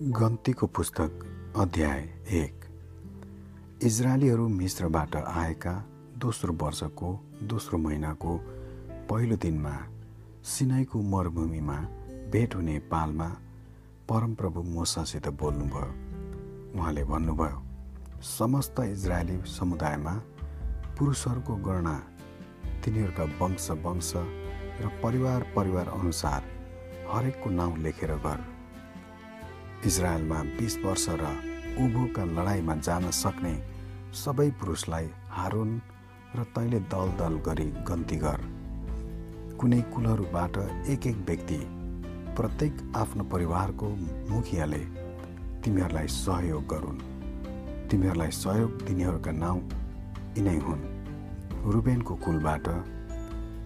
गन्तीको पुस्तक अध्याय एक। इजरायलीहरू मिश्रबाट आएका दोस्रो वर्षको दोस्रो महिनाको पहिलो दिनमा सिनाईको मरुभूमिमा भेट हुने पालमा परमप्रभु मोसासित बोल्नुभयो। उहाँले भन्नुभयो समस्त इजरायली समुदायमा पुरुषहरूको गणना तिनीहरूका वंश वंश र परिवार परिवार अनुसार हरेकको नाउँ लेखेर गर। इजरायलमा बिस वर्ष र उभोका लडाइँमा जान सक्ने सबै पुरुषलाई हारुन र तैँले दल दल गरी गन्ती गर। कुनै कुलहरूबाट एक एक व्यक्ति प्रत्येक आफ्नो परिवारको मुखियाले तिमीहरूलाई सहयोग गरून्। तिमीहरूलाई सहयोग दिनेहरूका नाउँ यिनै हुन्। रुबेनको कुलबाट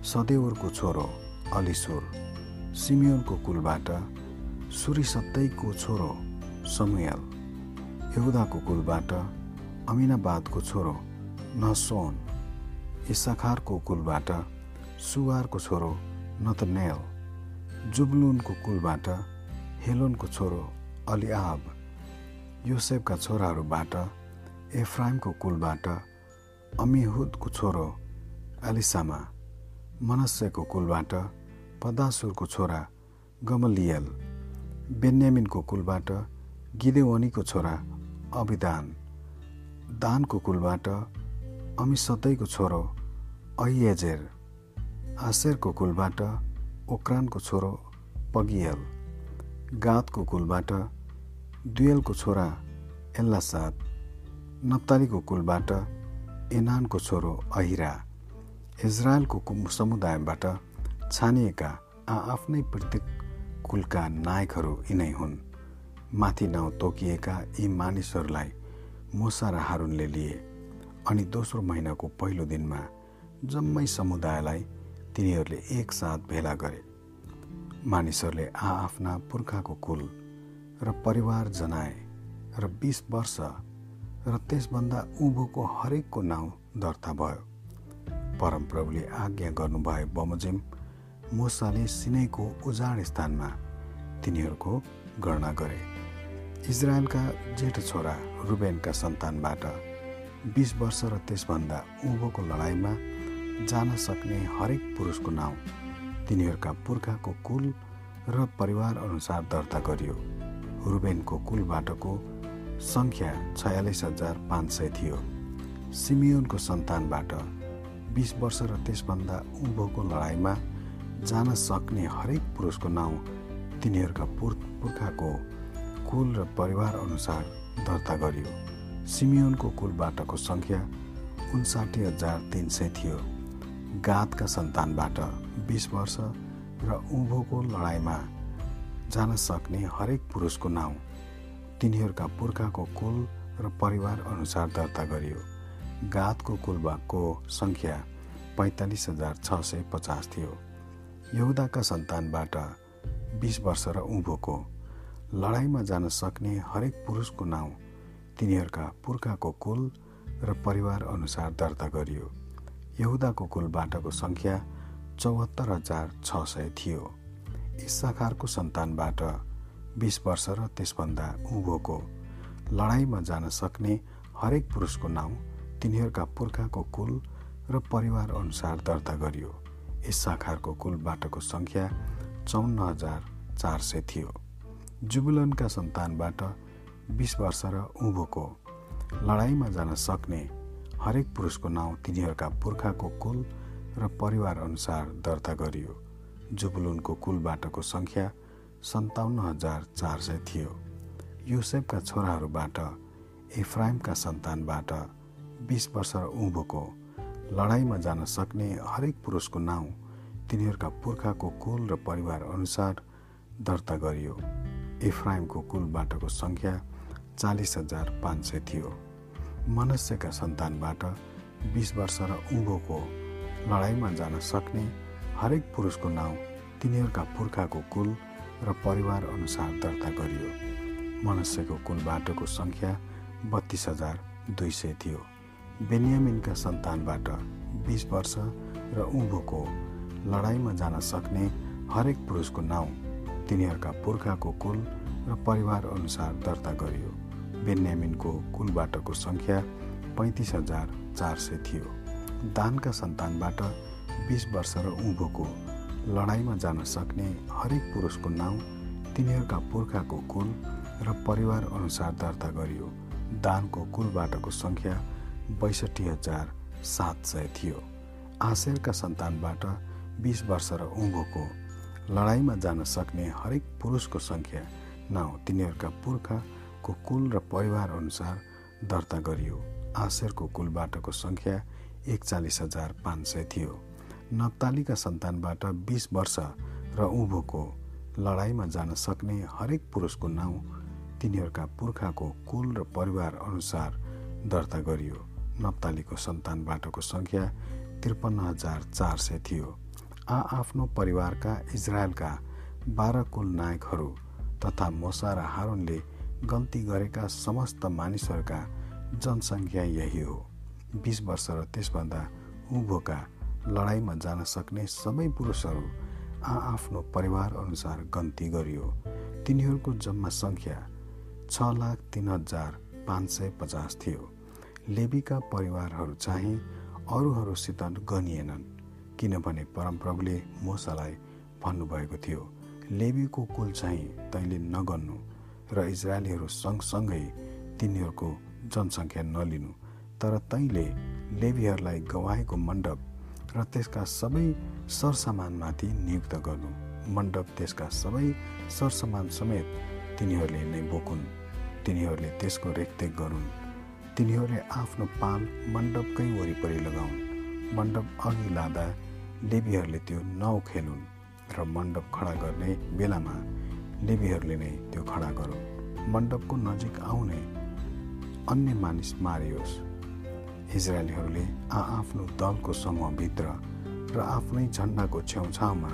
सदेवरको छोरो अलिसुर सिमियोनको कुलबाट सुरिसत्तैको छोरो समुयल यहुदाको कुलबाट अमिनाबादको छोरो नसोन। इसाखारको कुलबाट सुवारको छोरो नतनेल जुबलुनको कुलबाट हेलोनको छोरो अलिआब। योसेफका छोराहरूबाट एफ्राइमको कुलबाट अमिहुदको छोरो एलिसामा मनस्यको कुलबाट पदासुरको छोरा गमलियल बेन्यामिनको कुलबाट गिदेवनीको छोरा अभिदान। दानको कुलबाट अमिसतैको छोरो अहिएजेर आसेरको कुलबाट ओक्रानको छोरो पगियल। गातको कुलबाट दुयलको छोरा एल्लासाद। नप्तालीको कुलबाट एनानको छोरो अहिरा। इजरायलको समुदायबाट छानिएका आआफ्नै प्रत्येक कुलका नायकहरू यिनै हुन्। माथि नाउँ तोकिएका यी मानिसहरूलाई मुसा र हारुनले लिए। अनि दोस्रो महिनाको पहिलो दिनमा जम्मै समुदायलाई तिनीहरूले एकसाथ भेला गरे। मानिसहरूले आआफ्ना पुर्खाको कुल र परिवार जनाए र बिस वर्ष र त्यसभन्दा उँभोको हरेकको नाउँ दर्ता भयो। परमप्रभुले आज्ञा गर्नुभए बमोजिम मुसाले सिनैको उजाड स्थानमा तिनीहरूको गणना गरे। इजरायलका जेठो छोरा रुबेनका सन्तानबाट बिस वर्ष र त्यसभन्दा उँभोको लडाइँमा जान सक्ने हरेक पुरुषको नाउँ तिनीहरूका पुर्खाको कुल र परिवार अनुसार दर्ता गरियो। रुबेनको कुलबाटको सङ्ख्या छयालिस हजार पाँच सय थियो। सिमियोनको सन्तानबाट बिस वर्ष र त्यसभन्दा उँभोको लडाइँमा जान सक्ने हरेक पुरुषको नाउँ तिनीहरूका पुर् पुर्खाको कुल र परिवार अनुसार दर्ता गरियो। सिमियोनको कुलबाटको सङ्ख्या उन्साठी हजार तिन सय थियो। गातका सन्तानबाट बिस वर्ष र उँभोको लडाइँमा जान सक्ने हरेक पुरुषको नाउँ तिनीहरूका पुर्खाको कुल र परिवार अनुसार दर्ता गरियो। गातको कुलबाको सङ्ख्या पैँतालिस हजार छ सय पचास थियो। यहुदाका सन्तानबाट बिस वर्ष र उँभोको लडाइँमा जान सक्ने हरेक पुरुषको नाउँ तिनीहरूका पुर्खाको कुल र परिवार अनुसार दर्ता गरियो। यहुदाको कुलबाटको सङ्ख्या चौहत्तर हजार छ सय थियो। इसाखारको सन्तानबाट बिस वर्ष र त्यसभन्दा उँभोको लडाइँमा जान सक्ने हरेक पुरुषको नाउँ तिनीहरूका पुर्खाको कुल र परिवार अनुसार दर्ता गरियो। इसाखारको कुलबाटको सङ्ख्या चौन्न हजार चार सय थियो। जुबुलनका सन्तानबाट बिस वर्ष र उँभोको लडाइँमा जान सक्ने हरेक पुरुषको नाउँ तिनीहरूका पुर्खाको कुल र परिवार अनुसार दर्ता गरियो। जुबुलुनको कुलबाटको सङ्ख्या सन्ताउन्न हजार चार सय थियो। युसेफका छोराहरूबाट इफ्राइमका सन्तानबाट बिस वर्ष र उँभोको लडाइँमा जान सक्ने हरेक पुरुषको नाउँ तिनीहरूका पुर्खाको कुल र परिवार अनुसार दर्ता गरियो। इफ्राइमको कुलबाटको सङ्ख्या चालिस हजार पाँच सय थियो। मनुष्यका सन्तानबाट बिस वर्ष र उँभोको लडाइँमा जान सक्ने हरेक पुरुषको नाउँ तिनीहरूका पुर्खाको कुल र परिवार अनुसार दर्ता गरियो। मनुष्यको कुलबाटको सङ्ख्या बत्तिस हजार दुई सय थियो। बेनियामिनका सन्तानबाट बिस वर्ष र उँभोको लडाइँमा जान सक्ने हरेक पुरुषको नाउँ तिनीहरूका पुर्खाको कुल र परिवार अनुसार दर्ता गरियो। बेन्यामिनको कुल बाटोको सङ्ख्या पैँतिस हजार चार सय थियो। दानका सन्तानबाट बिस वर्ष र उँभोको लडाइँमा जान सक्ने हरेक पुरुषको नाउँ तिनीहरूका पुर्खाको कुल र परिवार अनुसार दर्ता गरियो। दानको कुल बाटोको सङ्ख्या बैसठी हजार सात सय थियो। आशेरका सन्तानबाट बिस वर्ष र उँभोको लडाइँमा जान सक्ने हरेक पुरुषको सङ्ख्या नाउँ तिनीहरूका पुर्खाको कुल र परिवार अनुसार दर्ता गरियो। आशेरको कुल बाटोको सङ्ख्या एकचालिस हजार पाँच सय थियो। नप्तालीका सन्तानबाट बिस वर्ष र उँभोको लडाइँमा जान सक्ने हरेक पुरुषको नाउँ तिनीहरूका पुर्खाको कुल र परिवार अनुसार दर्ता गरियो। नप्तालीको सन्तानबाटको सङ्ख्या त्रिपन्न हजार चार सय थियो। आ आफ्नो परिवारका इजरायलका बाह्र कुल नायकहरू तथा मोसा र हारुनले गन्ती गरेका समस्त मानिसहरूका जनसङ्ख्या यही हो। बिस वर्ष र त्यसभन्दा उँभोका लडाइँमा जान सक्ने सबै पुरुषहरू आ आफ्नो परिवार अनुसार गन्ती गरियो। तिनीहरूको जम्मा सङ्ख्या छ लाख तिन हजार पाँच सय पचास थियो। लेबीका परिवारहरू चाहिँ अरूहरूसित गनिएनन् किनभने परमप्रभुले मोसालाई भन्नुभएको थियो लेबीको कुल चाहिँ तैँले नगन्नु र इजरायलीहरू सँगसँगै तिनीहरूको जनसङ्ख्या नलिनु तर तैँले लेबीहरूलाई गवाएको मण्डप र त्यसका सबै सरसामानमाथि नियुक्त गर्नु। मण्डप त्यसका सबै सरसामान समेत तिनीहरूले नै बोकुन् तिनीहरूले त्यसको रेखदेख गरून्। तिनीहरूले आफ्नो पाल मण्डपकै वरिपरि लगाउन्। मण्डप अघि लाँदा लेबीहरूले त्यो नउखेलुन् र मण्डप खडा गर्ने बेलामा लेबीहरूले नै त्यो खडा गरून्। मण्डपको नजिक आउने अन्य मानिस मारियोस्। इजरायलीहरूले आआफ्नो दलको समूहभित्र र आफ्नै झन्डाको छेउछाउमा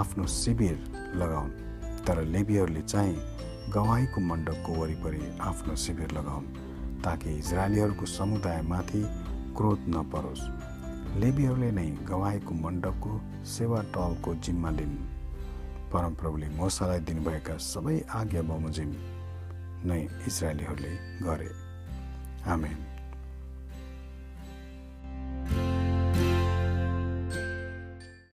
आफ्नो शिविर लगाउन्। तर लेबीहरूले चाहिँ गवाईको मण्डपको वरिपरि आफ्नो शिविर लगाउन्। ताकि इजरायलीहरूको समुदायमाथि क्रोध नपरोस्। लेबीहरूले नै गवाएको मण्डपको सेवा टलको जिम्मा लिन्। परमप्रभुले मोसालाई दिनुभएका सबै आज्ञा बमोजिम नै इजरायलीहरूले गरे। आमेन।